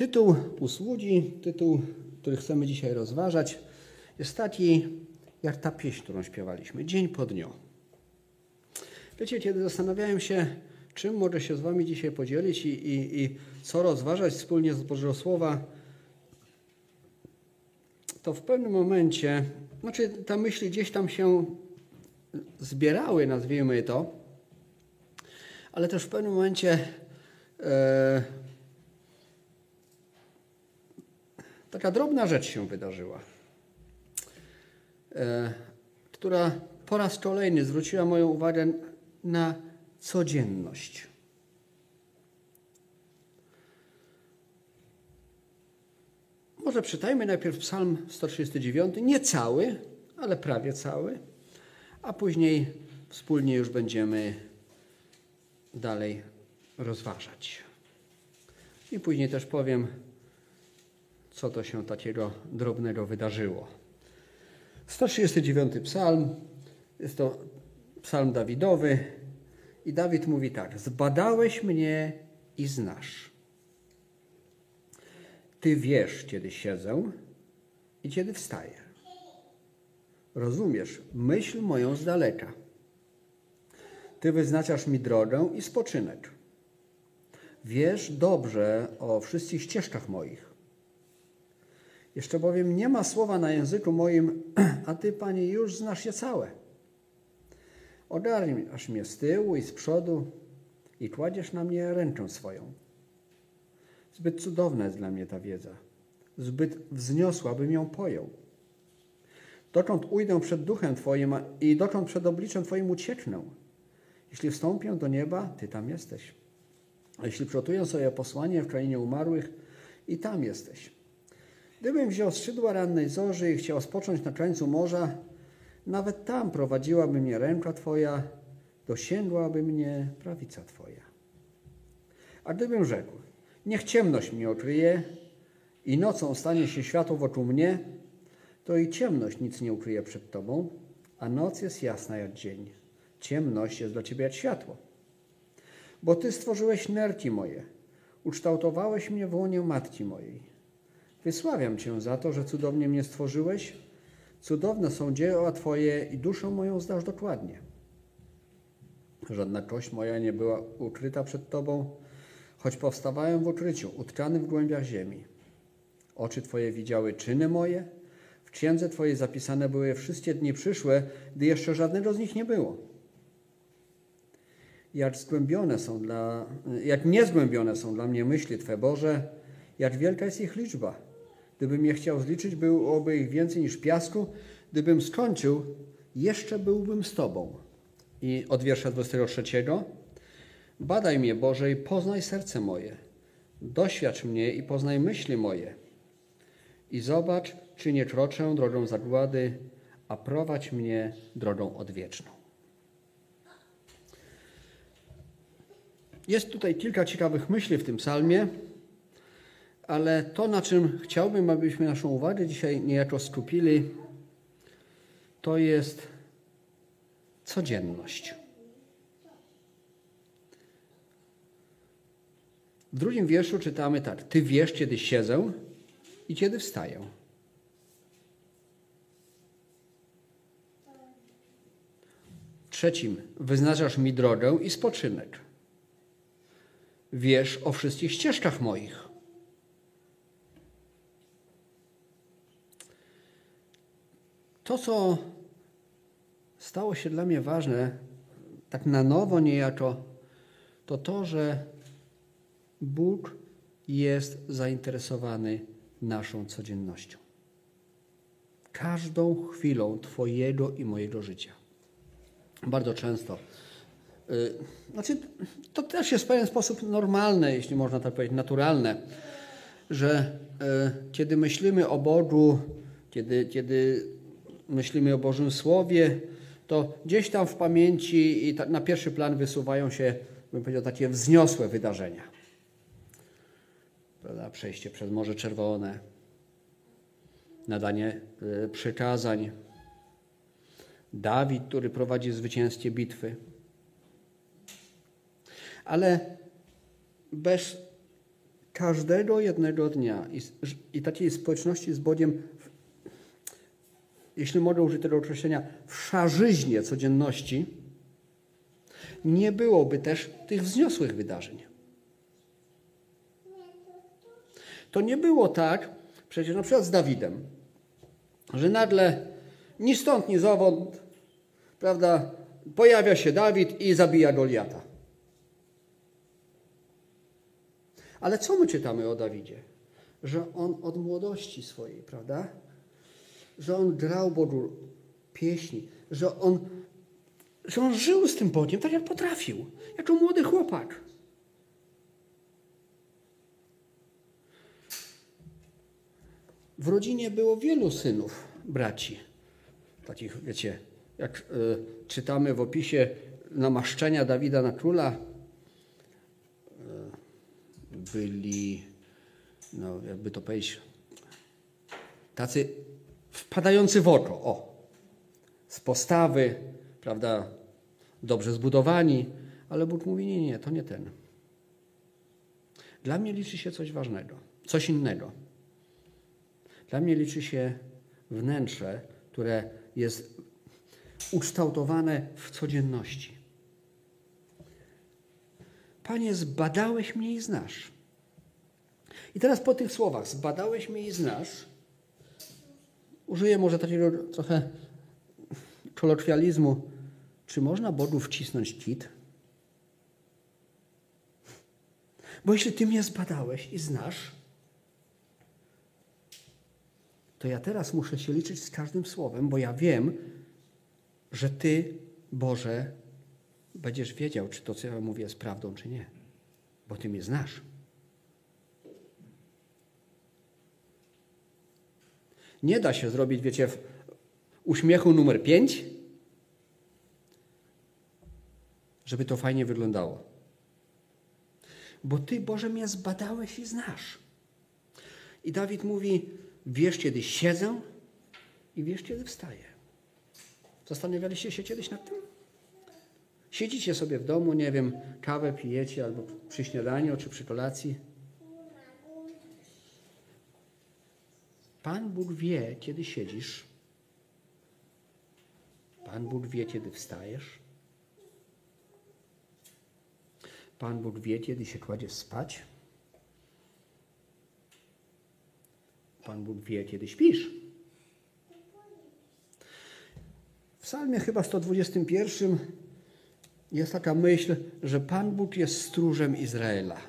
Tytuł usługi, tytuł, który chcemy dzisiaj rozważać, jest taki jak ta pieśń, którą śpiewaliśmy, dzień po dniu. Wiecie, kiedy zastanawiałem się, czym mogę się z Wami dzisiaj podzielić i, i, i co rozważać wspólnie z Bożego Słowa, to w pewnym momencie, znaczy te myśli gdzieś tam się zbierały, nazwijmy to, ale też w pewnym momencie e, taka drobna rzecz się wydarzyła, e, która po raz kolejny zwróciła moją uwagę na codzienność. Może czytajmy najpierw Psalm 139, nie cały, ale prawie cały, a później wspólnie już będziemy dalej rozważać. I później też powiem, co to się takiego drobnego wydarzyło. 139 psalm, jest to psalm Dawidowy i Dawid mówi tak, zbadałeś mnie i znasz. Ty wiesz, kiedy siedzę i kiedy wstaję. Rozumiesz myśl moją z daleka. Ty wyznaczasz mi drogę i spoczynek. Wiesz dobrze o wszystkich ścieżkach moich. Jeszcze bowiem nie ma słowa na języku moim, a Ty, Panie, już znasz je całe. Ogarniasz mnie z tyłu i z przodu i kładziesz na mnie rękę swoją. Zbyt cudowna jest dla mnie ta wiedza. Zbyt wzniosła, bym ją pojął. Dokąd ujdę przed duchem Twoim i dokąd przed obliczem Twoim ucieknę? Jeśli wstąpię do nieba, Ty tam jesteś. A jeśli przygotuję sobie posłanie w krainie umarłych, i tam jesteś. Gdybym wziął skrzydła rannej zorzy i chciał spocząć na krańcu morza, nawet tam prowadziłaby mnie ręka Twoja, dosięgłaby mnie prawica Twoja. A gdybym rzekł, niech ciemność mnie okryje i nocą stanie się światło wokół mnie, to i ciemność nic nie ukryje przed Tobą, a noc jest jasna jak dzień. Ciemność jest dla Ciebie jak światło. Bo Ty stworzyłeś nerki moje, ukształtowałeś mnie w łonie matki mojej. Wysławiam Cię za to, że cudownie mnie stworzyłeś. Cudowne są dzieła Twoje i duszę moją znasz dokładnie. Żadna kość moja nie była ukryta przed Tobą, choć powstawałem w ukryciu, utkany w głębiach ziemi. Oczy Twoje widziały czyny moje, w księdze Twojej zapisane były wszystkie dni przyszłe, gdy jeszcze żadnego z nich nie było. Jak zgłębione są dla, jak niezgłębione są dla mnie myśli Twe, Boże, jak wielka jest ich liczba. Gdybym je chciał zliczyć, byłoby ich więcej niż piasku. Gdybym skończył, jeszcze byłbym z Tobą. I od wiersza 23. Badaj mnie, Boże, i poznaj serce moje. Doświadcz mnie i poznaj myśli moje. I zobacz, czy nie kroczę drogą zagłady, a prowadź mnie drogą odwieczną. Jest tutaj kilka ciekawych myśli w tym psalmie, ale to, na czym chciałbym, abyśmy naszą uwagę dzisiaj niejako skupili, to jest codzienność. W drugim wierszu czytamy tak: Ty wiesz, kiedy siedzę i kiedy wstaję. W trzecim, wyznaczasz mi drogę i spoczynek. Wiesz o wszystkich ścieżkach moich. To, co stało się dla mnie ważne, tak na nowo niejako, to to, że Bóg jest zainteresowany naszą codziennością. Każdą chwilą Twojego i mojego życia. Bardzo często. Yy, znaczy, to też jest w pewien sposób normalne, jeśli można tak powiedzieć, naturalne, że yy, kiedy myślimy o Bogu, kiedy, kiedy myślimy o Bożym Słowie, to gdzieś tam w pamięci i na pierwszy plan wysuwają się, bym powiedział, takie wzniosłe wydarzenia. Prawda? Przejście przez Morze Czerwone, nadanie y, przykazań, Dawid, który prowadzi zwycięskie bitwy. Ale bez każdego jednego dnia i, i takiej społeczności z Bogiem, jeśli mogę użyć tego określenia, w szarzyźnie codzienności, nie byłoby też tych wzniosłych wydarzeń. To nie było tak, przecież na przykład z Dawidem, że nagle ni stąd, ni zowąd, prawda, pojawia się Dawid i zabija Goliata. Ale co my czytamy o Dawidzie? Że on od młodości swojej, prawda? Że on grał Bogu pieśni, że on, że on żył z tym Bogiem tak jak potrafił, jako młody chłopak. W rodzinie było wielu synów, braci. Takich, wiecie, jak y, czytamy w opisie namaszczenia Dawida na króla, y, byli, no jakby to powiedzieć, tacy wpadający w oko, o, z postawy, prawda, dobrze zbudowani, ale Bóg mówi, nie, nie, to nie ten. Dla mnie liczy się coś ważnego, coś innego. Dla mnie liczy się wnętrze, które jest ukształtowane w codzienności. Panie, zbadałeś mnie i znasz. I teraz po tych słowach, zbadałeś mnie i znasz, użyję może takiego trochę kolokwializmu. Czy można Bogu wcisnąć kit? Bo jeśli Ty mnie zbadałeś i znasz, to ja teraz muszę się liczyć z każdym słowem, bo ja wiem, że Ty, Boże, będziesz wiedział, czy to, co ja mówię, jest prawdą, czy nie, bo Ty mnie znasz. Nie da się zrobić, wiecie, w uśmiechu numer pięć, żeby to fajnie wyglądało. Bo Ty, Boże, mnie zbadałeś i znasz. I Dawid mówi, wiesz, kiedy siedzę i wiesz, kiedy wstaję. Zastanawialiście się kiedyś nad tym? Siedzicie sobie w domu, nie wiem, kawę pijecie albo przy śniadaniu czy przy kolacji. Pan Bóg wie, kiedy siedzisz. Pan Bóg wie, kiedy wstajesz. Pan Bóg wie, kiedy się kładziesz spać. Pan Bóg wie, kiedy śpisz. W psalmie chyba 121 jest taka myśl, że Pan Bóg jest stróżem Izraela.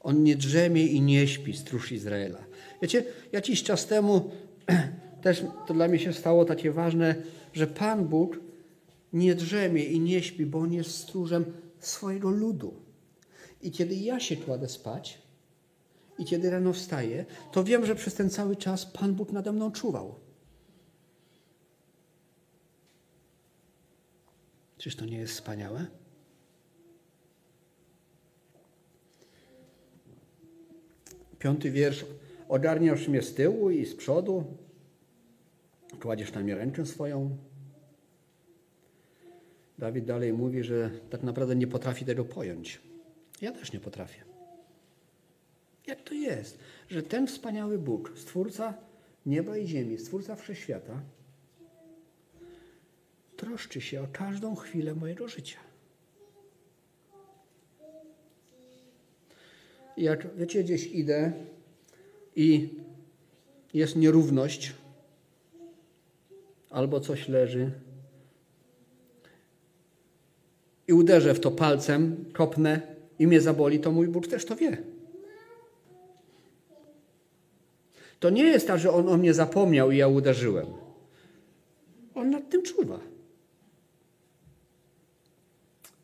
On nie drzemie i nie śpi, stróż Izraela. Wiecie, jakiś czas temu też to dla mnie się stało takie ważne, że Pan Bóg nie drzemie i nie śpi, bo On jest stróżem swojego ludu. I kiedy ja się kładę spać i kiedy rano wstaję, to wiem, że przez ten cały czas Pan Bóg nade mną czuwał. Czyż to nie jest wspaniałe? Piąty wiersz. Ogarniasz mnie z tyłu i z przodu, kładziesz na mnie rękę swoją. Dawid dalej mówi, że tak naprawdę nie potrafi tego pojąć. Ja też nie potrafię. Jak to jest, że ten wspaniały Bóg, Stwórca nieba i ziemi, Stwórca wszechświata, troszczy się o każdą chwilę mojego życia. Jak wiecie, gdzieś idę i jest nierówność, albo coś leży, i uderzę w to palcem, kopnę i mnie zaboli, to mój Bóg też to wie. To nie jest tak, że On o mnie zapomniał i ja uderzyłem. On nad tym czuwa.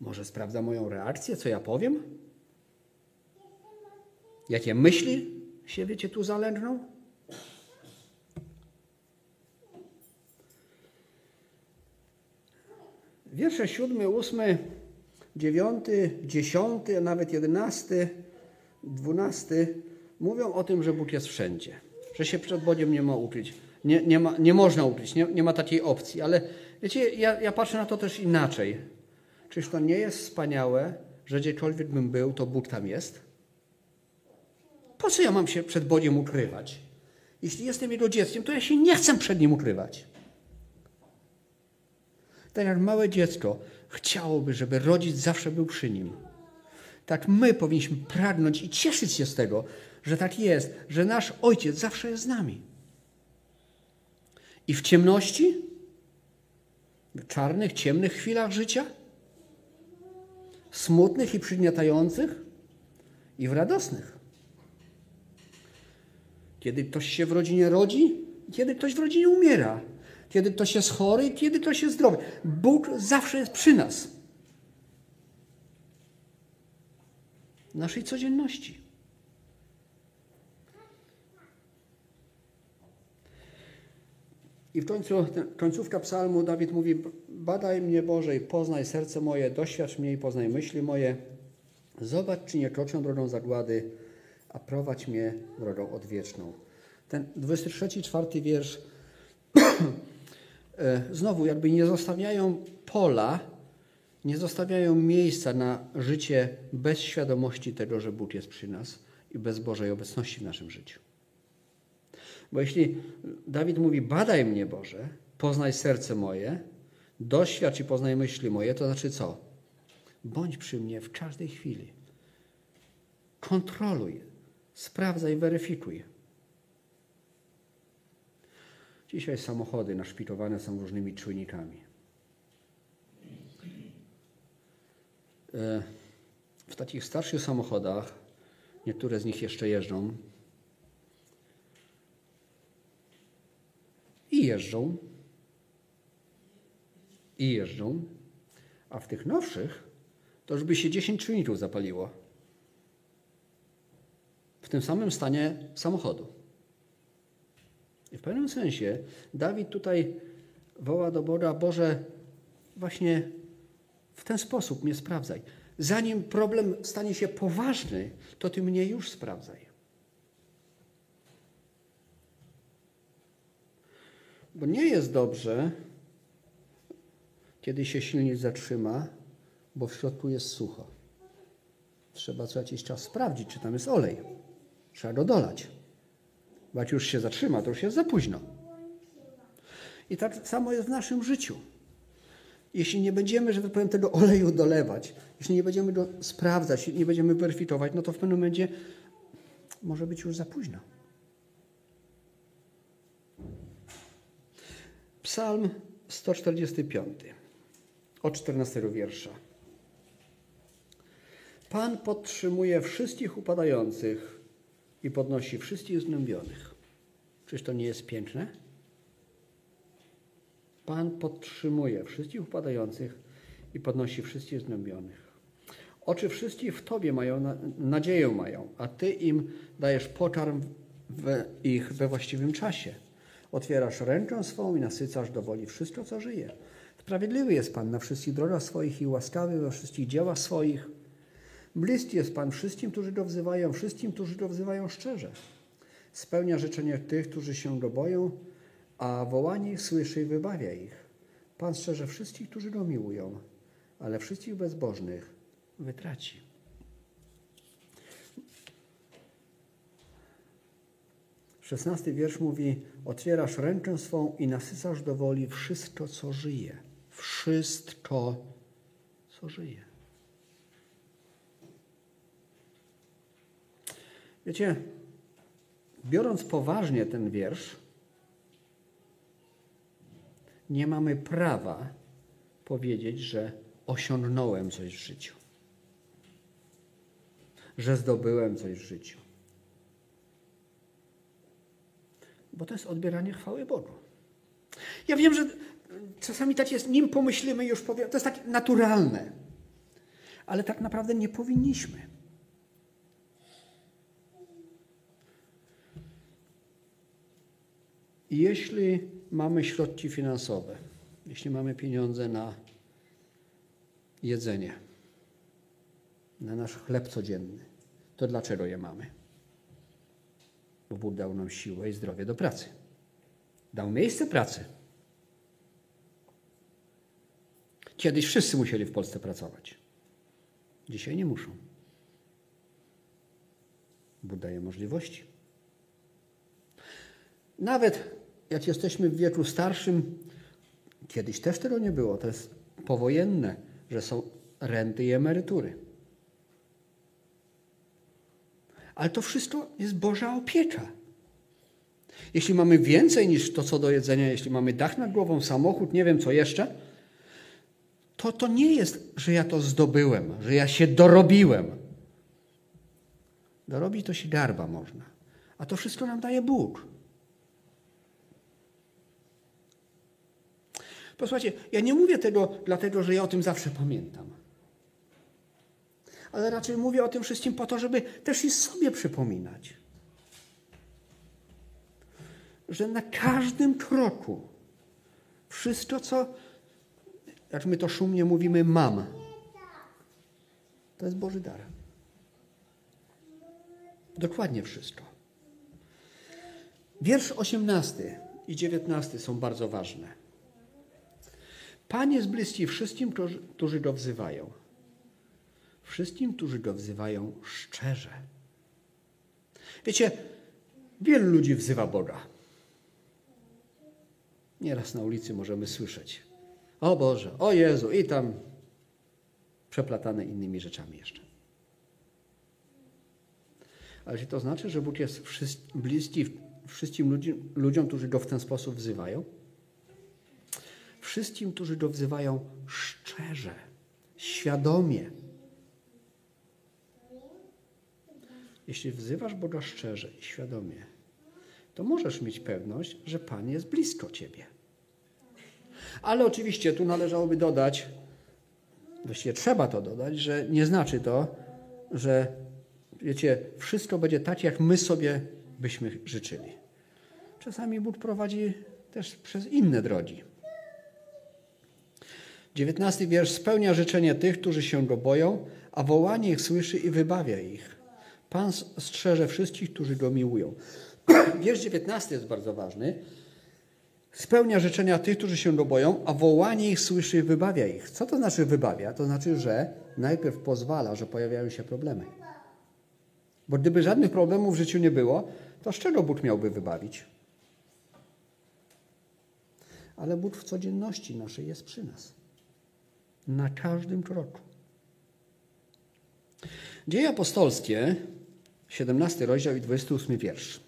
Może sprawdza moją reakcję, co ja powiem? Jakie myśli się, wiecie, tu zalęgną? Wiersze siódmy, ósmy, dziewiąty, dziesiąty, a nawet jedenasty, dwunasty mówią o tym, że Bóg jest wszędzie. Że się przed Bogiem nie ma ukryć. Nie, nie, ma, nie można ukryć, nie, nie ma takiej opcji. Ale wiecie, ja, ja patrzę na to też inaczej. Czyż to nie jest wspaniałe, że gdziekolwiek bym był, to Bóg tam jest? Po co ja mam się przed Bogiem ukrywać? Jeśli jestem Jego dzieckiem, to ja się nie chcę przed Nim ukrywać. Tak jak małe dziecko chciałoby, żeby rodzic zawsze był przy nim. Tak my powinniśmy pragnąć i cieszyć się z tego, że tak jest, że nasz ojciec zawsze jest z nami. I w ciemności, w czarnych, ciemnych chwilach życia, smutnych i przygniatających, i w radosnych. Kiedy ktoś się w rodzinie rodzi, kiedy ktoś w rodzinie umiera, kiedy ktoś jest chory, kiedy ktoś jest zdrowy. Bóg zawsze jest przy nas. W naszej codzienności. I w końcu, końcówka psalmu Dawid mówi: Badaj mnie Boże i poznaj serce moje, doświadcz mnie i poznaj myśli moje. Zobacz, czy nie kroczę drogą zagłady, a prowadź mnie drogą odwieczną. Ten 23, czwarty wiersz e, znowu jakby nie zostawiają pola, nie zostawiają miejsca na życie bez świadomości tego, że Bóg jest przy nas i bez Bożej obecności w naszym życiu. Bo jeśli Dawid mówi, badaj mnie Boże, poznaj serce moje, doświadcz i poznaj myśli moje, to znaczy co? Bądź przy mnie w każdej chwili. Kontroluj, sprawdzaj, weryfikuj. Dzisiaj samochody naszpitowane są różnymi czujnikami. E, w takich starszych samochodach, niektóre z nich jeszcze jeżdżą, i jeżdżą, i jeżdżą, a w tych nowszych to już by się 10 czujników zapaliło. Tym samym stanie samochodu. I w pewnym sensie Dawid tutaj woła do Boga, Boże, właśnie w ten sposób mnie sprawdzaj. Zanim problem stanie się poważny, to Ty mnie już sprawdzaj. Bo nie jest dobrze, kiedy się silnik zatrzyma, bo w środku jest sucho. Trzeba co jakiś czas sprawdzić, czy tam jest olej. Trzeba go dolać. Bo jak już się zatrzyma, to już jest za późno. I tak samo jest w naszym życiu. Jeśli nie będziemy, że tak powiem, tego oleju dolewać, jeśli nie będziemy go sprawdzać, nie będziemy weryfikować, no to w pewnym momencie może być już za późno. Psalm 145 od 14 wiersza. Pan podtrzymuje wszystkich upadających i podnosi wszystkich znębionych. Czyż to nie jest piękne? Pan podtrzymuje wszystkich upadających i podnosi wszystkich znębionych. Oczy wszystkich w Tobie mają, nadzieję mają, a Ty im dajesz pokarm w ich we właściwym czasie. Otwierasz rękę swą i nasycasz do woli wszystko, co żyje. Sprawiedliwy jest Pan na wszystkich drogach swoich i łaskawy we wszystkich dziełach swoich. Bliski jest Pan wszystkim, którzy go wzywają, wszystkim, którzy go wzywają szczerze. Spełnia życzenia tych, którzy się go boją, a wołanie ich słyszy i wybawia ich. Pan strzeże wszystkich, którzy go miłują, ale wszystkich bezbożnych wytraci. Szesnasty wiersz mówi: Otwierasz rękę swą i nasycasz do woli wszystko, co żyje. Wszystko, co żyje. Wiecie, biorąc poważnie ten wiersz, nie mamy prawa powiedzieć, że osiągnąłem coś w życiu, że zdobyłem coś w życiu. Bo to jest odbieranie chwały Bogu. Ja wiem, że czasami tak jest, nim pomyślimy, już powiem, to jest tak naturalne, ale tak naprawdę nie powinniśmy. Jeśli mamy środki finansowe, jeśli mamy pieniądze na jedzenie, na nasz chleb codzienny, to dlaczego je mamy? Bo Bóg dał nam siłę i zdrowie do pracy. Dał miejsce pracy. Kiedyś wszyscy musieli w Polsce pracować. Dzisiaj nie muszą. Bóg daje możliwości. Nawet jak jesteśmy w wieku starszym, kiedyś też tego nie było, to jest powojenne, że są renty i emerytury. Ale to wszystko jest Boża opieka. Jeśli mamy więcej niż to, co do jedzenia, jeśli mamy dach nad głową, samochód, nie wiem co jeszcze, to to nie jest, że ja to zdobyłem, że ja się dorobiłem. Dorobić to się garba można. A to wszystko nam daje Bóg. Posłuchajcie, ja nie mówię tego dlatego, że ja o tym zawsze pamiętam. Ale raczej mówię o tym wszystkim po to, żeby też i sobie przypominać. Że na każdym kroku wszystko, co, jak my to szumnie mówimy, mam, to jest Boży dar. Dokładnie wszystko. Wiersz 18 i 19 są bardzo ważne. Pan jest bliski wszystkim, którzy go wzywają. Wszystkim, którzy go wzywają szczerze. Wiecie, wielu ludzi wzywa Boga. Nieraz na ulicy możemy słyszeć: O Boże, o Jezu, i tam przeplatane innymi rzeczami jeszcze. Ale czy to znaczy, że Bóg jest bliski wszystkim ludziom, którzy go w ten sposób wzywają? Wszystkim, którzy go wzywają szczerze, świadomie. Jeśli wzywasz Boga szczerze i świadomie, to możesz mieć pewność, że Pan jest blisko ciebie. Ale oczywiście tu należałoby dodać, właściwie trzeba to dodać, że nie znaczy to, że wiecie, wszystko będzie tak, jak my sobie byśmy życzyli. Czasami Bóg prowadzi też przez inne drogi. Dziewiętnasty wiersz spełnia życzenie tych, którzy się go boją, a wołanie ich słyszy i wybawia ich. Pan strzeże wszystkich, którzy go miłują. Wiersz dziewiętnasty jest bardzo ważny. Spełnia życzenia tych, którzy się go boją, a wołanie ich słyszy i wybawia ich. Co to znaczy wybawia? To znaczy, że najpierw pozwala, że pojawiają się problemy. Bo gdyby żadnych problemów w życiu nie było, to z czego Bóg miałby wybawić? Ale Bóg w codzienności naszej jest przy nas. Na każdym kroku. Dzieje apostolskie, 17 rozdział i 28 wiersz.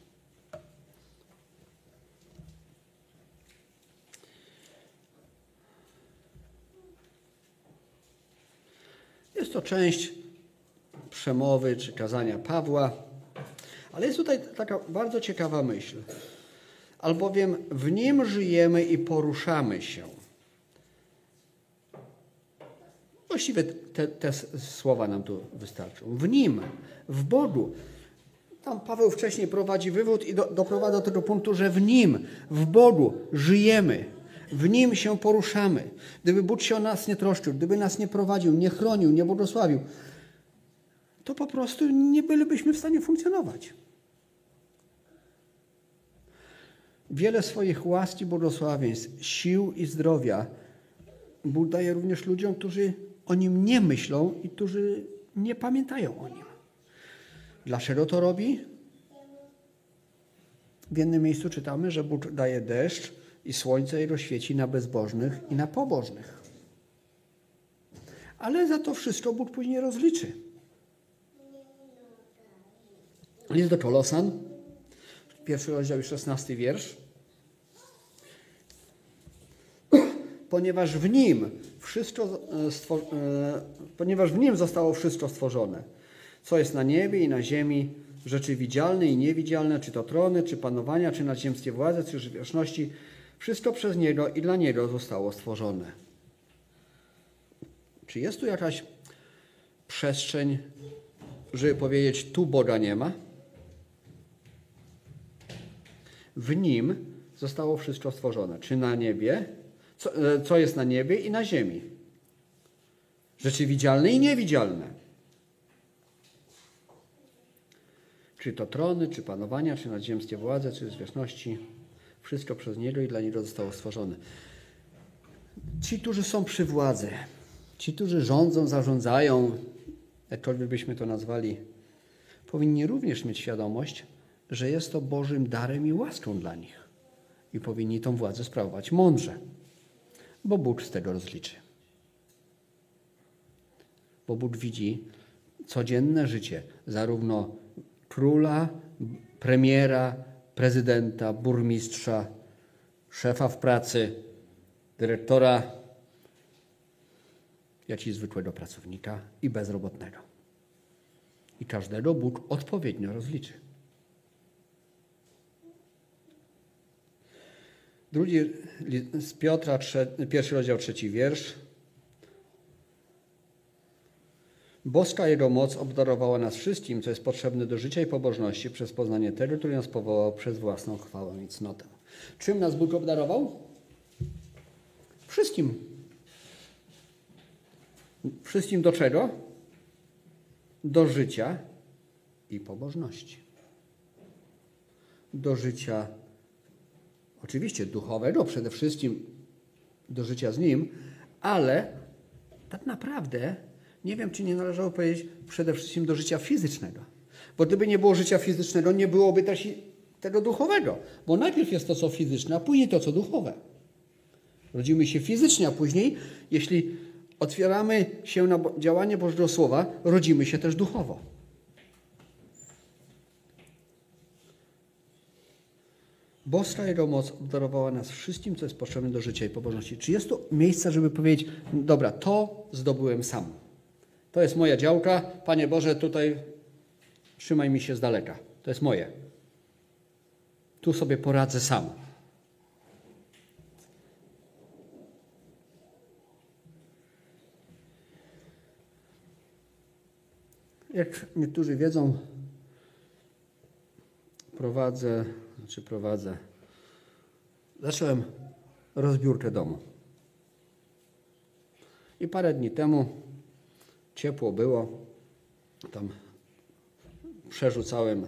Jest to część przemowy czy kazania Pawła, ale jest tutaj taka bardzo ciekawa myśl. Albowiem w nim żyjemy i poruszamy się. Właściwie te, te słowa nam tu wystarczą. W nim, w Bogu. Tam Paweł wcześniej prowadzi wywód i do, doprowadza do tego punktu, że w nim, w Bogu żyjemy. W nim się poruszamy. Gdyby Bóg się o nas nie troszczył, gdyby nas nie prowadził, nie chronił, nie błogosławił, to po prostu nie bylibyśmy w stanie funkcjonować. Wiele swoich łaski, błogosławieństw, sił i zdrowia Bóg daje również ludziom, którzy o Nim nie myślą i którzy nie pamiętają o Nim. Dlaczego to robi? W jednym miejscu czytamy, że Bóg daje deszcz i słońce i rozświeci na bezbożnych i na pobożnych. Ale za to wszystko Bóg później rozliczy. List do Kolosan, pierwszy rozdział i szesnasty wiersz. Ponieważ w nim wszystko, e, e, ponieważ w nim zostało wszystko stworzone, co jest na niebie i na ziemi, rzeczy widzialne i niewidzialne, czy to trony, czy panowania, czy nadziemskie władze, czy wieczności, wszystko przez Niego i dla Niego zostało stworzone. Czy jest tu jakaś przestrzeń, żeby powiedzieć, tu Boga nie ma? W Nim zostało wszystko stworzone. Czy na niebie, co, e, co jest na niebie i na ziemi. Rzeczy widzialne i niewidzialne. Czy to trony, czy panowania, czy nadziemskie władze, czy zwierzchności. Wszystko przez Niego i dla Niego zostało stworzone. Ci, którzy są przy władzy, ci, którzy rządzą, zarządzają, jakkolwiek byśmy to nazwali, powinni również mieć świadomość, że jest to Bożym darem i łaską dla nich i powinni tą władzę sprawować mądrze, bo Bóg z tego rozliczy. Bo Bóg widzi codzienne życie zarówno króla, premiera, prezydenta, burmistrza, szefa w pracy, dyrektora, jak i zwykłego pracownika i bezrobotnego. I każdego Bóg odpowiednio rozliczy. Drugi z Piotra, pierwszy rozdział, trzeci wiersz. Boska Jego moc obdarowała nas wszystkim, co jest potrzebne do życia i pobożności przez poznanie tego, który nas powołał przez własną chwałę i cnotę. Czym nas Bóg obdarował? Wszystkim. Wszystkim do czego? Do życia i pobożności. Do życia, oczywiście duchowego, przede wszystkim do życia z Nim, ale tak naprawdę nie wiem, czy nie należało powiedzieć przede wszystkim do życia fizycznego. Bo gdyby nie było życia fizycznego, nie byłoby też tego duchowego. Bo najpierw jest to, co fizyczne, a później to, co duchowe. Rodzimy się fizycznie, a później, jeśli otwieramy się na działanie Bożego Słowa, rodzimy się też duchowo. Boska Jego moc obdarowała nas wszystkim, co jest potrzebne do życia i pobożności. Czy jest to miejsce, żeby powiedzieć, dobra, to zdobyłem sam. To jest moja działka. Panie Boże, tutaj trzymaj mi się z daleka. To jest moje. Tu sobie poradzę sam. Jak niektórzy wiedzą, prowadzę, znaczy prowadzę, zacząłem rozbiórkę domu. I parę dni temu ciepło było, tam przerzucałem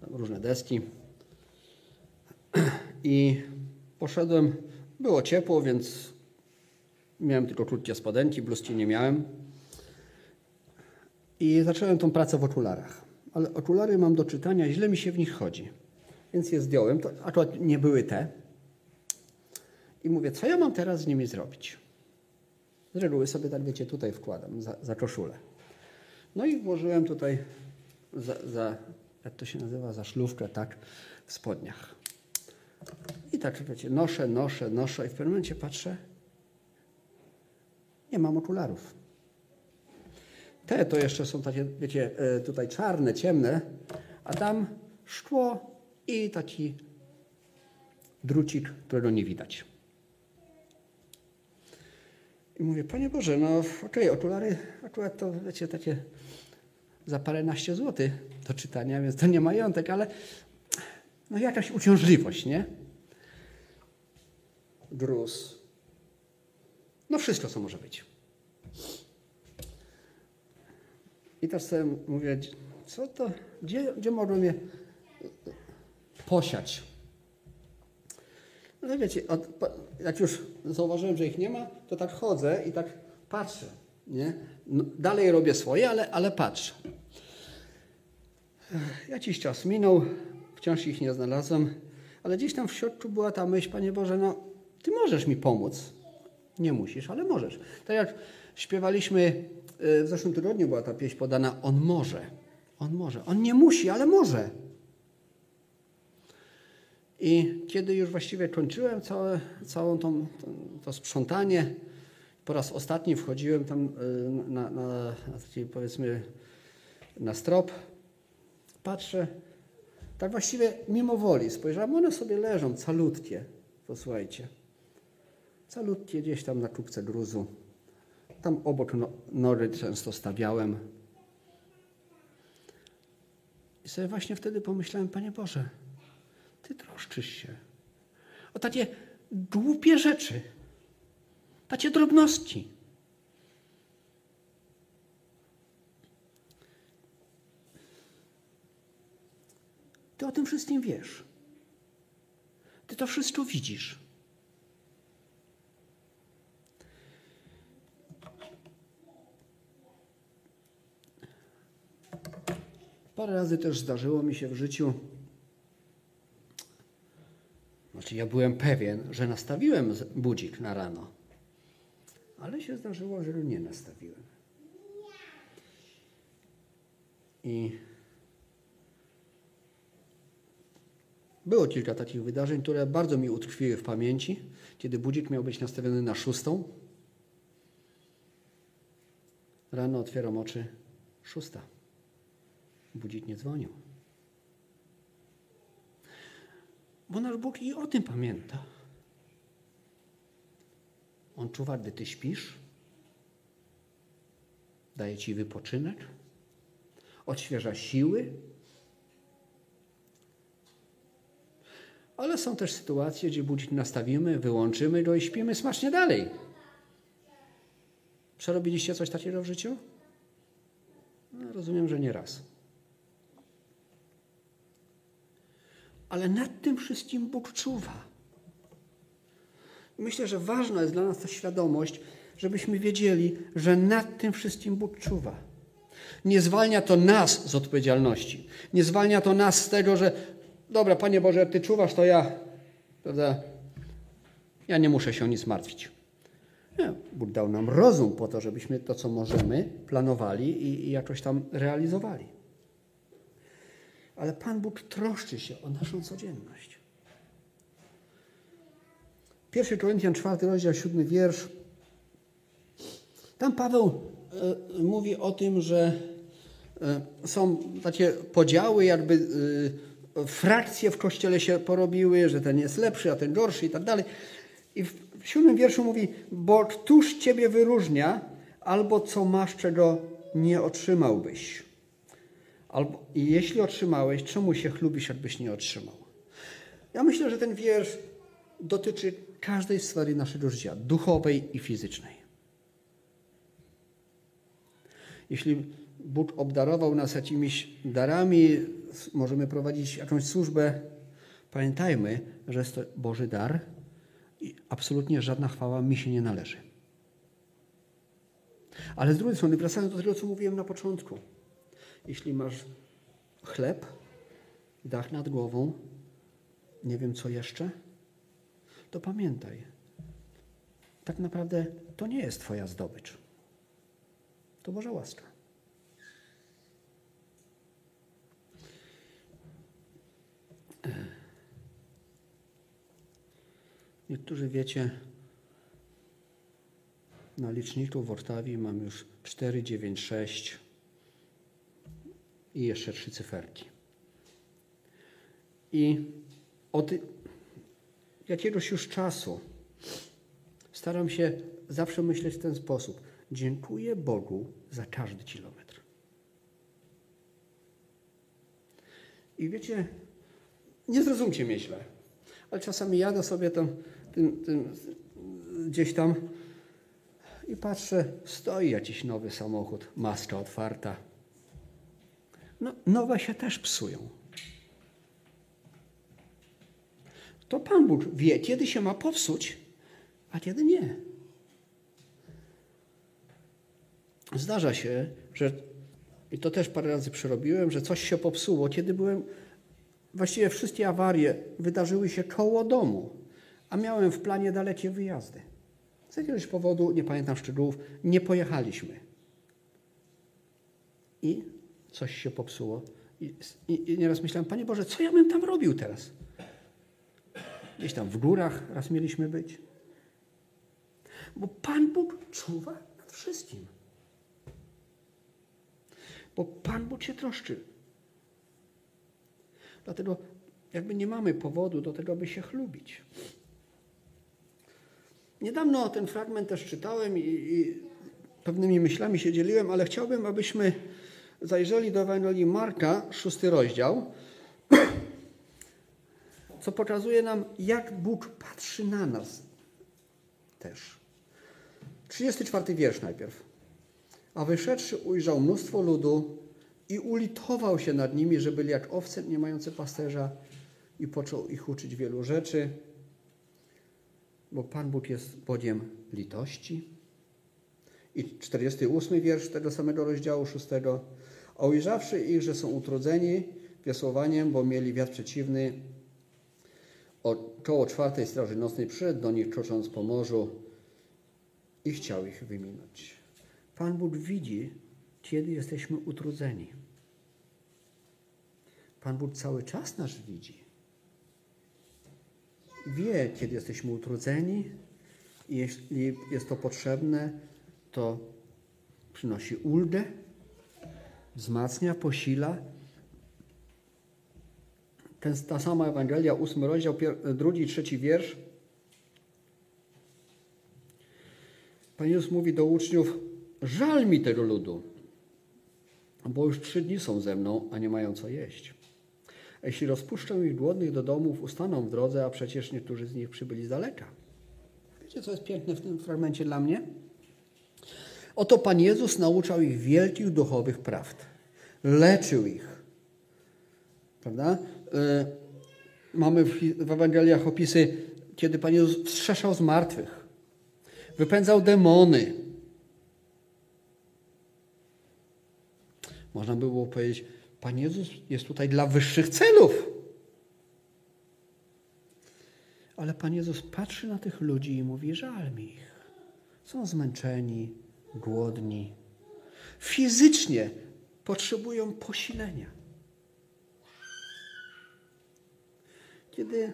tam różne deski i poszedłem, było ciepło, więc miałem tylko krótkie spodenki, bluzki nie miałem. I zacząłem tą pracę w okularach. Ale okulary mam do czytania, źle mi się w nich chodzi. Więc je zdjąłem, to akurat nie były te. I mówię, co ja mam teraz z nimi zrobić? Z reguły sobie tak, wiecie, tutaj wkładam, za, za koszulę. No i włożyłem tutaj za, za, jak to się nazywa, za szlówkę, tak, w spodniach. I tak, wiecie, noszę, noszę, noszę i w pewnym momencie patrzę, nie mam okularów. Te to jeszcze są takie, wiecie, e, tutaj czarne, ciemne, a tam szkło i taki drucik, którego nie widać. I mówię, Panie Boże, no okej, okay, okulary akurat to, wiecie, takie za paręnaście złotych do czytania, więc to nie majątek, ale no jakaś uciążliwość, nie? Gruz. No wszystko, co może być. I teraz sobie mówię, co to, gdzie, gdzie mogłem je posiać? No wiecie, od, jak już zauważyłem, że ich nie ma, to tak chodzę i tak patrzę. Nie? No, dalej robię swoje, ale, ale patrzę. Jakiś czas minął, wciąż ich nie znalazłem, ale gdzieś tam w środku była ta myśl, Panie Boże, no Ty możesz mi pomóc. Nie musisz, ale możesz. Tak jak śpiewaliśmy, y, w zeszłym tygodniu była ta pieśń podana, On może. On może. On nie musi, ale może. I kiedy już właściwie kończyłem całe, całą tą, to, sprzątanie, po raz ostatni wchodziłem tam y, na, na, na taki powiedzmy na strop, patrzę, tak właściwie mimo woli spojrzałem, one sobie leżą calutkie, posłuchajcie, calutkie gdzieś tam na kubce gruzu. Tam obok no, nory często stawiałem. I sobie właśnie wtedy pomyślałem, Panie Boże, Ty troszczysz się o takie głupie rzeczy, takie drobności. Ty o tym wszystkim wiesz. Ty to wszystko widzisz. Parę razy też zdarzyło mi się w życiu, znaczy ja byłem pewien, że nastawiłem budzik na rano, ale się zdarzyło, że nie nastawiłem. I było kilka takich wydarzeń, które bardzo mi utkwiły w pamięci, kiedy budzik miał być nastawiony na szóstą. Rano otwieram oczy, szósta. Budzik nie dzwonił. Bo nasz Bóg i o tym pamięta. On czuwa, gdy ty śpisz, daje ci wypoczynek, odświeża siły. Ale są też sytuacje, gdzie budzik nastawimy, wyłączymy go i śpimy smacznie dalej. Przerobiliście coś takiego w życiu? No, rozumiem, że nie raz. Ale nad tym wszystkim Bóg czuwa. Myślę, że ważna jest dla nas ta świadomość, żebyśmy wiedzieli, że nad tym wszystkim Bóg czuwa. Nie zwalnia to nas z odpowiedzialności. Nie zwalnia to nas z tego, że dobra, Panie Boże, Ty czuwasz, to ja, prawda, ja nie muszę się o nic martwić. Nie, Bóg dał nam rozum po to, żebyśmy to, co możemy, planowali i, i jakoś tam realizowali. Ale Pan Bóg troszczy się o naszą codzienność. Pierwszy Koryntian, czwarty rozdział, siódmy wiersz. Tam Paweł y, mówi o tym, że y, są takie podziały, jakby frakcje w kościele się porobiły, że ten jest lepszy, a ten gorszy i tak dalej. I w, w siódmym wierszu mówi, bo któż ciebie wyróżnia, albo co masz, czego nie otrzymałbyś. Albo, I jeśli otrzymałeś, czemu się chlubisz, jakbyś nie otrzymał? Ja myślę, że ten wiersz dotyczy każdej sfery naszego życia, duchowej i fizycznej. Jeśli Bóg obdarował nas jakimiś darami, możemy prowadzić jakąś służbę, pamiętajmy, że jest to Boży dar i absolutnie żadna chwała mi się nie należy. Ale z drugiej strony, wracając do tego, co mówiłem na początku, jeśli masz chleb, dach nad głową, nie wiem co jeszcze, to pamiętaj, tak naprawdę to nie jest Twoja zdobycz. To Boża łaska. Niektórzy wiecie, na liczniku w Ortawi mam już 4, 9, 6 i jeszcze trzy cyferki. I od jakiegoś już czasu staram się zawsze myśleć w ten sposób. Dziękuję Bogu za każdy kilometr. I wiecie, nie zrozumcie mnie źle, ale czasami jadę sobie tam, tym, tym, gdzieś tam i patrzę, stoi jakiś nowy samochód, maska otwarta. No, nowe się też psują. To Pan Bóg wie, kiedy się ma popsuć, a kiedy nie. Zdarza się, że, i to też parę razy przerobiłem, że coś się popsuło, kiedy byłem, właściwie wszystkie awarie wydarzyły się koło domu, a miałem w planie dalekie wyjazdy. Z jakiegoś powodu, nie pamiętam szczegółów, nie pojechaliśmy. I coś się popsuło. I, i, I, nieraz myślałem, Panie Boże, co ja bym tam robił teraz? Gdzieś tam w górach raz mieliśmy być. Bo Pan Bóg czuwa nad wszystkim. Bo Pan Bóg się troszczy. Dlatego jakby nie mamy powodu do tego, by się chlubić. Niedawno ten fragment też czytałem i, i pewnymi myślami się dzieliłem, ale chciałbym, abyśmy zajrzeli do Ewangelii Marka, szósty rozdział, co pokazuje nam, jak Bóg patrzy na nas też. 34 wiersz najpierw. A wyszedłszy ujrzał mnóstwo ludu i ulitował się nad nimi, że byli jak owce nie mające pasterza i począł ich uczyć wielu rzeczy, bo Pan Bóg jest Bogiem litości. I 48 wiersz tego samego rozdziału 6. A ujrzawszy ich, że są utrudzeni wiosłowaniem, bo mieli wiatr przeciwny, około czwartej straży nocnej przyszedł do nich, krocząc po morzu i chciał ich wyminąć. Pan Bóg widzi, kiedy jesteśmy utrudzeni. Pan Bóg cały czas nas widzi. Wie, kiedy jesteśmy utrudzeni i jeśli jest to potrzebne, to przynosi ulgę, wzmacnia, posila. Ten, ta sama Ewangelia, ósmy rozdział, drugi i trzeci wiersz. Pan Jezus mówi do uczniów, żal mi tego ludu, bo już trzy dni są ze mną, a nie mają co jeść. A jeśli rozpuszczę ich głodnych do domów, ustaną w drodze, a przecież niektórzy z nich przybyli z daleka. Wiecie, co jest piękne w tym fragmencie dla mnie? Oto Pan Jezus nauczał ich wielkich duchowych prawd. Leczył ich. Prawda? Yy, mamy w Ewangeliach opisy, kiedy Pan Jezus wstrzeszał z martwych. Wypędzał demony. Można by było powiedzieć, Pan Jezus jest tutaj dla wyższych celów. Ale Pan Jezus patrzy na tych ludzi i mówi: Żal mi ich. Są zmęczeni, głodni. Fizycznie potrzebują posilenia. Kiedy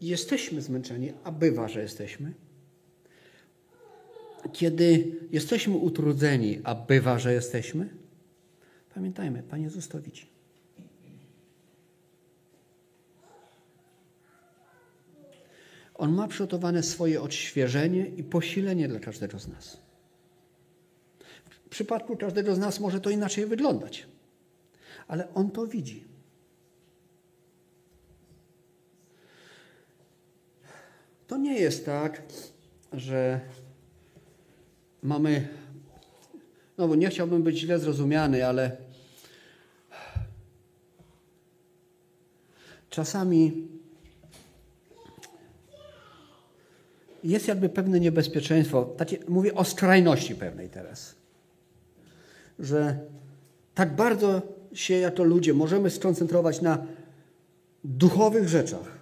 jesteśmy zmęczeni, a bywa, że jesteśmy, kiedy jesteśmy utrudzeni, a bywa, że jesteśmy, pamiętajmy, Pan Jezus to widzi. On ma przygotowane swoje odświeżenie i posilenie dla każdego z nas. W przypadku każdego z nas może to inaczej wyglądać, ale On to widzi. To nie jest tak, że mamy. No bo nie chciałbym być źle zrozumiany, ale czasami jest jakby pewne niebezpieczeństwo. Takie, mówię o skrajności pewnej teraz. Że tak bardzo się jako ludzie możemy skoncentrować na duchowych rzeczach,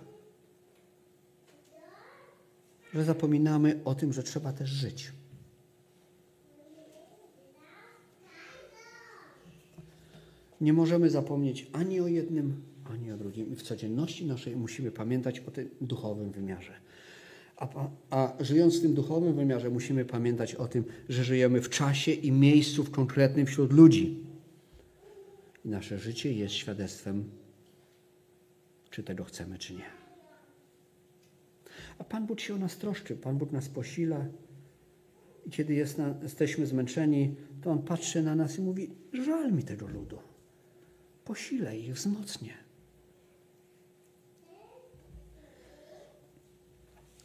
że zapominamy o tym, że trzeba też żyć. Nie możemy zapomnieć ani o jednym, ani o drugim. I w codzienności naszej musimy pamiętać o tym duchowym wymiarze. A, a, żyjąc w tym duchowym wymiarze, musimy pamiętać o tym, że żyjemy w czasie i miejscu w konkretnym wśród ludzi. I nasze życie jest świadectwem, czy tego chcemy, czy nie. A Pan Bóg się o nas troszczy, Pan Bóg nas posila. I kiedy jest na, jesteśmy zmęczeni, to On patrzy na nas i mówi: Żal mi tego ludu. Posilę ich, wzmocnię.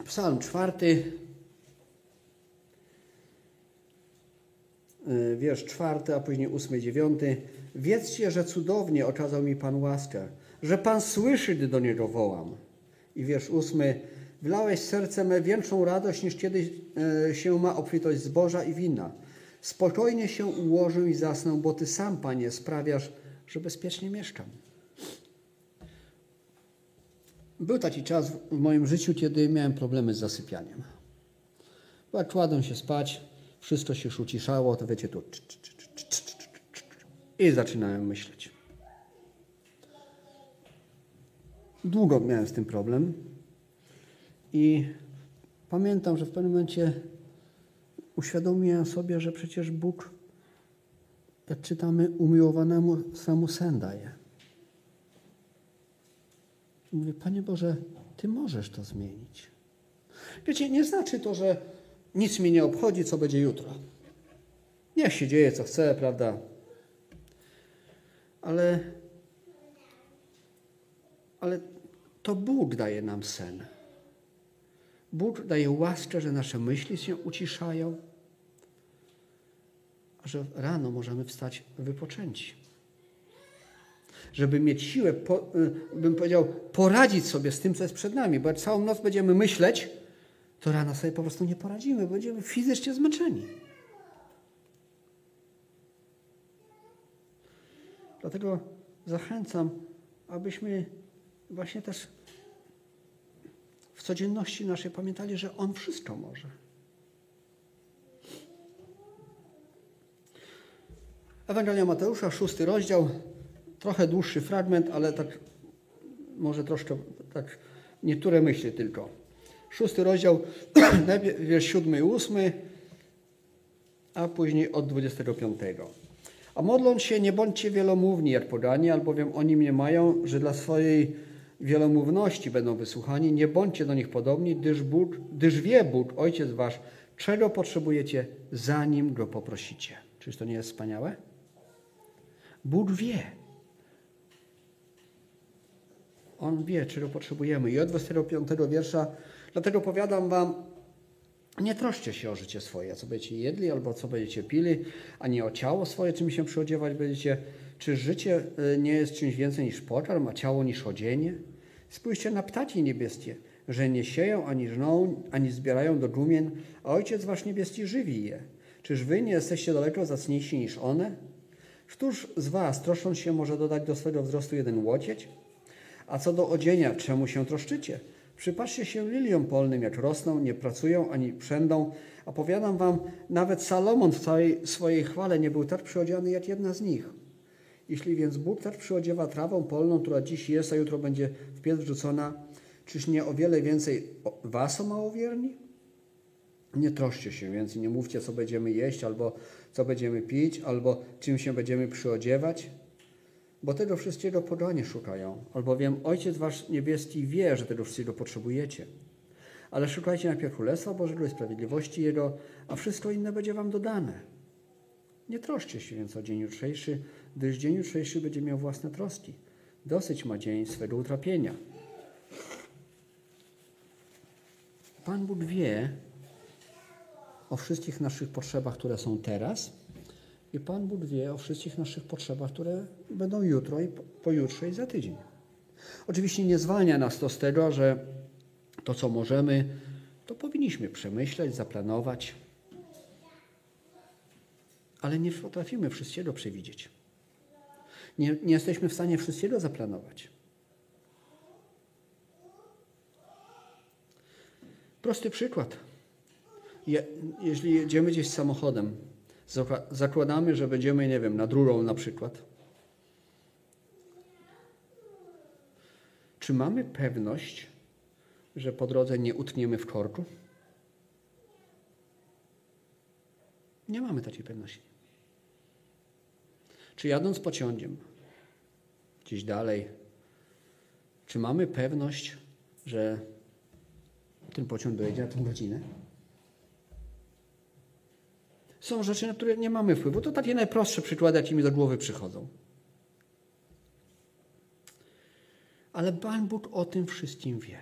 Psalm czwarty, y, wiersz czwarty, a później ósmy, dziewiąty. Wiedzcie, że cudownie okazał mi Pan łaskę, że Pan słyszy, gdy do Niego wołam. I wiersz ósmy. Wlałeś serce me większą radość, niż kiedy y, się ma obfitość zboża i wina. Spokojnie się ułożę i zasnę, bo Ty sam, Panie, sprawiasz, że bezpiecznie mieszkam. Był taki czas w moim życiu, kiedy miałem problemy z zasypianiem. Bo jak kładłem się spać, wszystko się już uciszało, to wiecie, tu i zaczynałem myśleć. Długo miałem z tym problem i pamiętam, że w pewnym momencie uświadomiłem sobie, że przecież Bóg, jak czytamy, umiłowanemu swemu sen daje. I mówię, Panie Boże, Ty możesz to zmienić. Wiecie, nie znaczy to, że nic mnie nie obchodzi, co będzie jutro. Niech się dzieje, co chce, prawda? Ale, ale to Bóg daje nam sen. Bóg daje łaskę, że nasze myśli się uciszają, a że rano możemy wstać wypoczęci żeby mieć siłę, po, y, bym powiedział, poradzić sobie z tym, co jest przed nami. Bo jak całą noc będziemy myśleć, to rano sobie po prostu nie poradzimy, będziemy fizycznie zmęczeni. Dlatego zachęcam, abyśmy właśnie też w codzienności naszej pamiętali, że On wszystko może. Ewangelia Mateusza, szósty rozdział, trochę dłuższy fragment, ale tak może troszkę, tak niektóre myśli tylko. Szósty rozdział, najpierw wiersz siódmy i ósmy, a później od 25. A modląc się, nie bądźcie wielomówni jak pogani, albowiem oni mnie mają, że dla swojej wielomówności będą wysłuchani. Nie bądźcie do nich podobni, gdyż, Bóg, gdyż wie Bóg, Ojciec Wasz, czego potrzebujecie, zanim Go poprosicie. Czyż to nie jest wspaniałe? Bóg wie. On wie, czego potrzebujemy. I od 25 wiersza, dlatego powiadam wam, nie troszcie się o życie swoje, co będziecie jedli albo co będziecie pili, ani o ciało swoje, czym się przyodziewać będziecie. Czy życie y, nie jest czymś więcej niż pokarm, a ciało niż odzienie? Spójrzcie na ptaki niebieskie, że nie sieją, ani żną, ani zbierają do gumien, a Ojciec Wasz niebieski żywi je. Czyż Wy nie jesteście daleko zacniejsi niż one? Któż z Was, troszcząc się, może dodać do swego wzrostu jeden łokieć? A co do odzienia, czemu się troszczycie? Przypatrzcie się liliom polnym, jak rosną, nie pracują ani przędą. A powiadam wam, nawet Salomon w całej swojej chwale nie był tak przyodziany jak jedna z nich. Jeśli więc Bóg tak przyodziewa trawą polną, która dziś jest, a jutro będzie w piec wrzucona, czyż nie o wiele więcej was o małowierni? Nie troszcie się więc i nie mówcie, co będziemy jeść, albo co będziemy pić, albo czym się będziemy przyodziewać bo tego wszystkiego poganie szukają, albowiem Ojciec Wasz Niebieski wie, że tego wszystkiego potrzebujecie. Ale szukajcie najpierw Królestwa Bożego i sprawiedliwości Jego, a wszystko inne będzie Wam dodane. Nie troszcie się więc o dzień jutrzejszy, gdyż dzień jutrzejszy będzie miał własne troski. Dosyć ma dzień swego utrapienia. Pan Bóg wie o wszystkich naszych potrzebach, które są teraz, i Pan Bóg wie o wszystkich naszych potrzebach, które będą jutro i pojutrze i za tydzień. Oczywiście nie zwalnia nas to z tego, że to, co możemy, to powinniśmy przemyśleć, zaplanować, ale nie potrafimy wszystkiego przewidzieć. Nie, nie jesteśmy w stanie wszystkiego zaplanować. Prosty przykład. Je, jeśli jedziemy gdzieś samochodem, zakładamy, że będziemy, nie wiem, nad rurą na przykład. Czy mamy pewność, że po drodze nie utniemy w korku? Nie mamy takiej pewności. Czy jadąc pociągiem gdzieś dalej, czy mamy pewność, że ten pociąg dojedzie na tę godzinę? Są rzeczy, na które nie mamy wpływu. To takie najprostsze przykłady, jakie mi do głowy przychodzą. Ale Pan Bóg o tym wszystkim wie.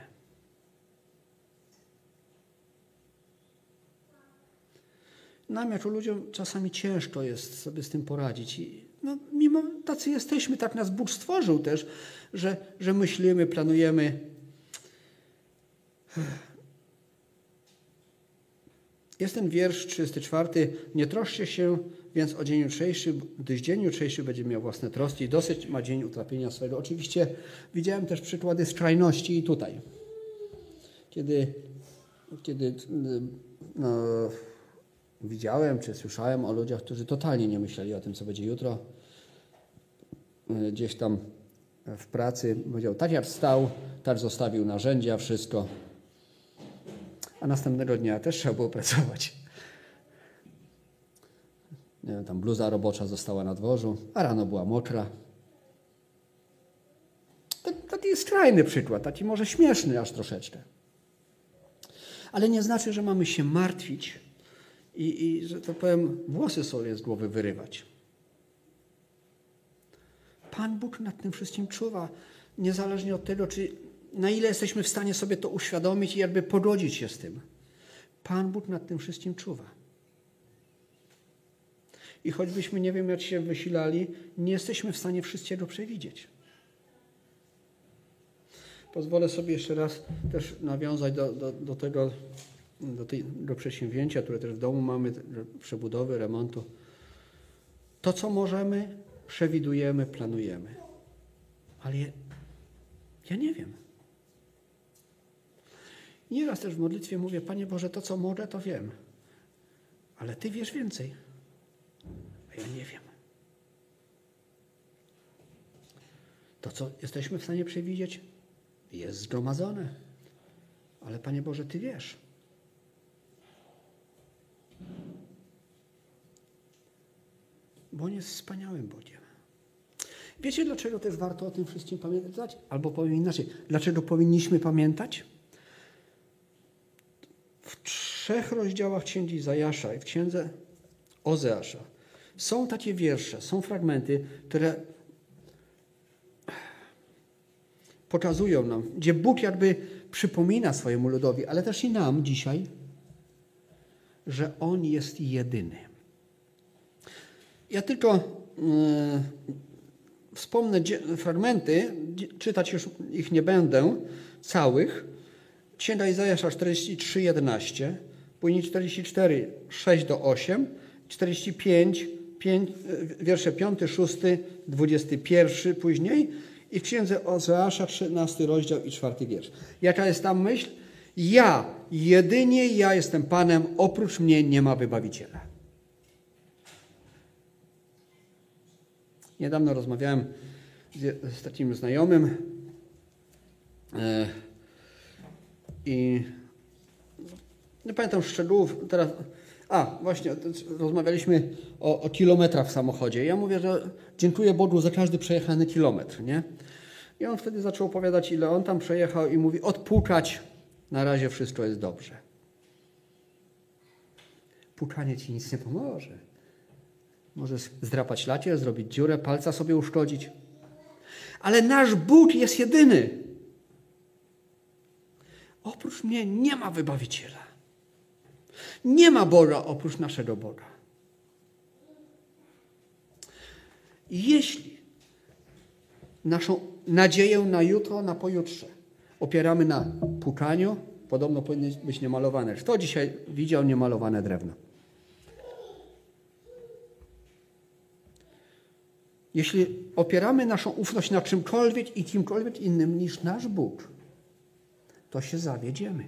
Nam jako ludziom czasami ciężko jest sobie z tym poradzić. I no, mimo tacy jesteśmy, tak nas Bóg stworzył też, że, że myślimy, planujemy. Jest ten wiersz 34. Nie troszcie się więc o dzień jutrzejszy, gdyż dzień jutrzejszy będzie miał własne troski. Dosyć ma dzień utrapienia swego. Oczywiście widziałem też przykłady skrajności i tutaj. Kiedy, kiedy no, widziałem czy słyszałem o ludziach, którzy totalnie nie myśleli o tym, co będzie jutro. Gdzieś tam w pracy powiedział, tak jak wstał, tak zostawił narzędzia, wszystko a następnego dnia też trzeba było pracować. Nie wiem, tam bluza robocza została na dworzu, a rano była mokra. Taki jest skrajny przykład, taki może śmieszny aż troszeczkę. Ale nie znaczy, że mamy się martwić i, i że to powiem, włosy sobie z głowy wyrywać. Pan Bóg nad tym wszystkim czuwa, niezależnie od tego, czy na ile jesteśmy w stanie sobie to uświadomić i jakby pogodzić się z tym. Pan Bóg nad tym wszystkim czuwa. I choćbyśmy nie wiem, jak się wysilali, nie jesteśmy w stanie wszystkiego przewidzieć. Pozwolę sobie jeszcze raz też nawiązać do, do, do tego, do, tej, do przedsięwzięcia, które też w domu mamy, przebudowy, remontu. To, co możemy, przewidujemy, planujemy. Ale ja, ja nie wiem. Nieraz też w modlitwie mówię, Panie Boże, to co mogę, to wiem. Ale Ty wiesz więcej. A ja nie wiem. To, co jesteśmy w stanie przewidzieć, jest zgromadzone. Ale Panie Boże, Ty wiesz. Bo On jest wspaniałym Bogiem. Wiecie, dlaczego też warto o tym wszystkim pamiętać? Albo powiem inaczej, dlaczego powinniśmy pamiętać? W trzech rozdziałach Księgi Izajasza i w Księdze Ozeasza są takie wiersze, są fragmenty, które pokazują nam, gdzie Bóg jakby przypomina swojemu ludowi, ale też i nam dzisiaj, że On jest jedyny. Ja tylko yy, wspomnę fragmenty, czytać już ich nie będę, całych. Księga Izajasza 43, 11, później 44, 6 do 8, 45, 5, wiersze 5, 6, 21 później i w księdze Ozeasza 13 rozdział i 4 wiersz. Jaka jest tam myśl? Ja, jedynie ja jestem Panem, oprócz mnie nie ma wybawiciela. Niedawno rozmawiałem z, z takim znajomym e, i nie pamiętam szczegółów teraz. A, właśnie, rozmawialiśmy o, o, kilometrach w samochodzie. Ja mówię, że dziękuję Bogu za każdy przejechany kilometr, nie? I on wtedy zaczął opowiadać, ile on tam przejechał i mówi, odpukać, na razie wszystko jest dobrze. Pukanie ci nic nie pomoże. Możesz zdrapać lacie, zrobić dziurę, palca sobie uszkodzić. Ale nasz Bóg jest jedyny. Oprócz mnie nie ma wybawiciela. Nie ma Boga oprócz naszego Boga. Jeśli naszą nadzieję na jutro, na pojutrze opieramy na pukaniu, podobno powinny być niemalowane. Kto dzisiaj widział niemalowane drewno? Jeśli opieramy naszą ufność na czymkolwiek i kimkolwiek innym niż nasz Bóg, to się zawiedziemy.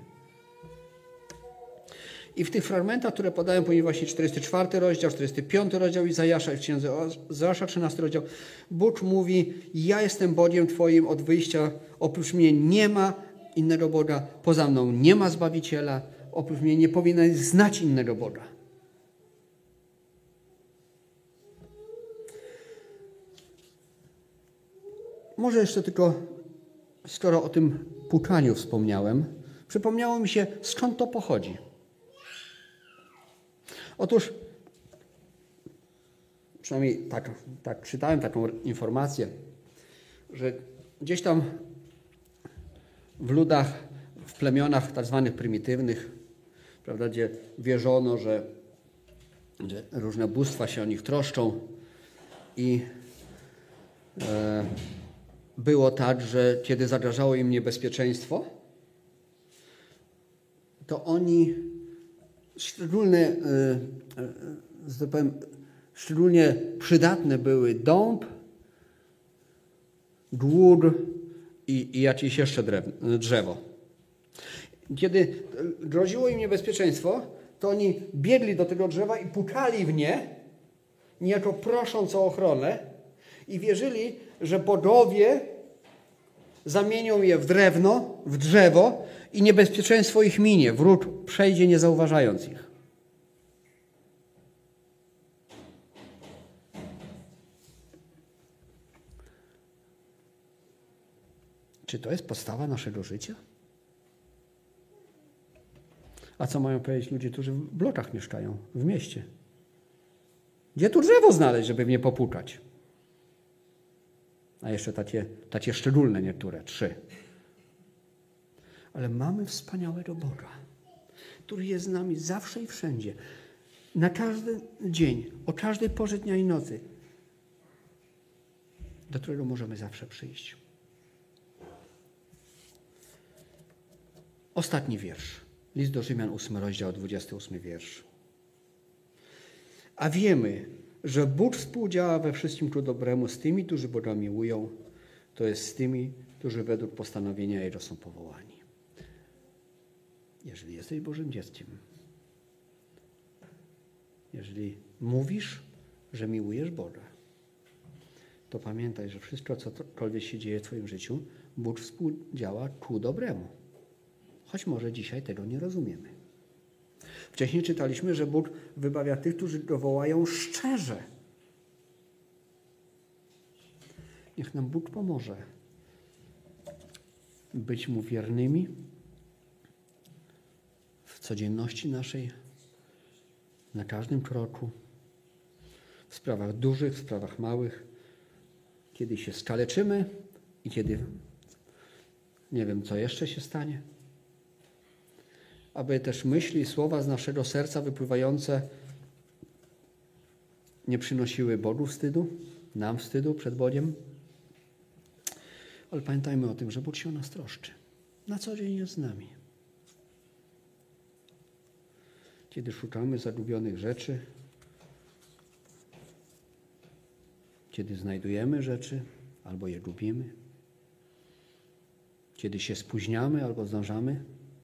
I w tych fragmentach, które podają, ponieważ 44 rozdział, 45 rozdział Izajasza i w księdze Izajasza 13 rozdział, Bóg mówi, ja jestem Bogiem Twoim od wyjścia, oprócz mnie nie ma innego Boga, poza mną nie ma Zbawiciela, oprócz mnie nie powinien znać innego Boga. Może jeszcze tylko, skoro o tym pukaniu wspomniałem, przypomniało mi się, skąd to pochodzi. Otóż, przynajmniej tak, tak czytałem taką informację, że gdzieś tam w ludach, w plemionach tak zwanych prymitywnych, prawda, gdzie wierzono, że, że różne bóstwa się o nich troszczą i e, było tak, że kiedy zagrażało im niebezpieczeństwo, to oni szczególnie, e, e, że powiem, szczególnie przydatne były dąb, głód i, i jakieś jeszcze drzewo. Kiedy groziło im niebezpieczeństwo, to oni biegli do tego drzewa i pukali w nie, niejako prosząc o ochronę i wierzyli, że bogowie zamienią je w drewno, w drzewo i niebezpieczeństwo ich minie. Wróg przejdzie nie zauważając ich. Czy to jest podstawa naszego życia? A co mają powiedzieć ludzie, którzy w blokach mieszkają, w mieście? Gdzie tu drzewo znaleźć, żeby mnie popukać? A jeszcze takie, takie szczególne niektóre, trzy. Ale mamy wspaniałego Boga, który jest z nami zawsze i wszędzie. Na każdy dzień, o każdej porze dnia i nocy, do którego możemy zawsze przyjść. Ostatni wiersz. List do Rzymian, 8 rozdział, 28 wiersz. A wiemy, że Bóg współdziała we wszystkim ku dobremu z tymi, którzy Boga miłują, to jest z tymi, którzy według postanowienia Jego są powołani. Jeżeli jesteś Bożym dzieckiem, jeżeli mówisz, że miłujesz Boga, to pamiętaj, że wszystko, cokolwiek się dzieje w Twoim życiu, Bóg współdziała ku dobremu. Choć może dzisiaj tego nie rozumiemy. Wcześniej czytaliśmy, że Bóg wybawia tych, którzy go wołają szczerze. Niech nam Bóg pomoże być Mu wiernymi w codzienności naszej, na każdym kroku, w sprawach dużych, w sprawach małych, kiedy się skaleczymy i kiedy nie wiem, co jeszcze się stanie. Aby też myśli i słowa z naszego serca wypływające nie przynosiły Bogu wstydu, nam wstydu przed Bogiem. Ale pamiętajmy o tym, że Bóg się o nas troszczy. Na co dzień jest z nami. Kiedy szukamy zagubionych rzeczy, kiedy znajdujemy rzeczy albo je gubimy, kiedy się spóźniamy albo zdążamy,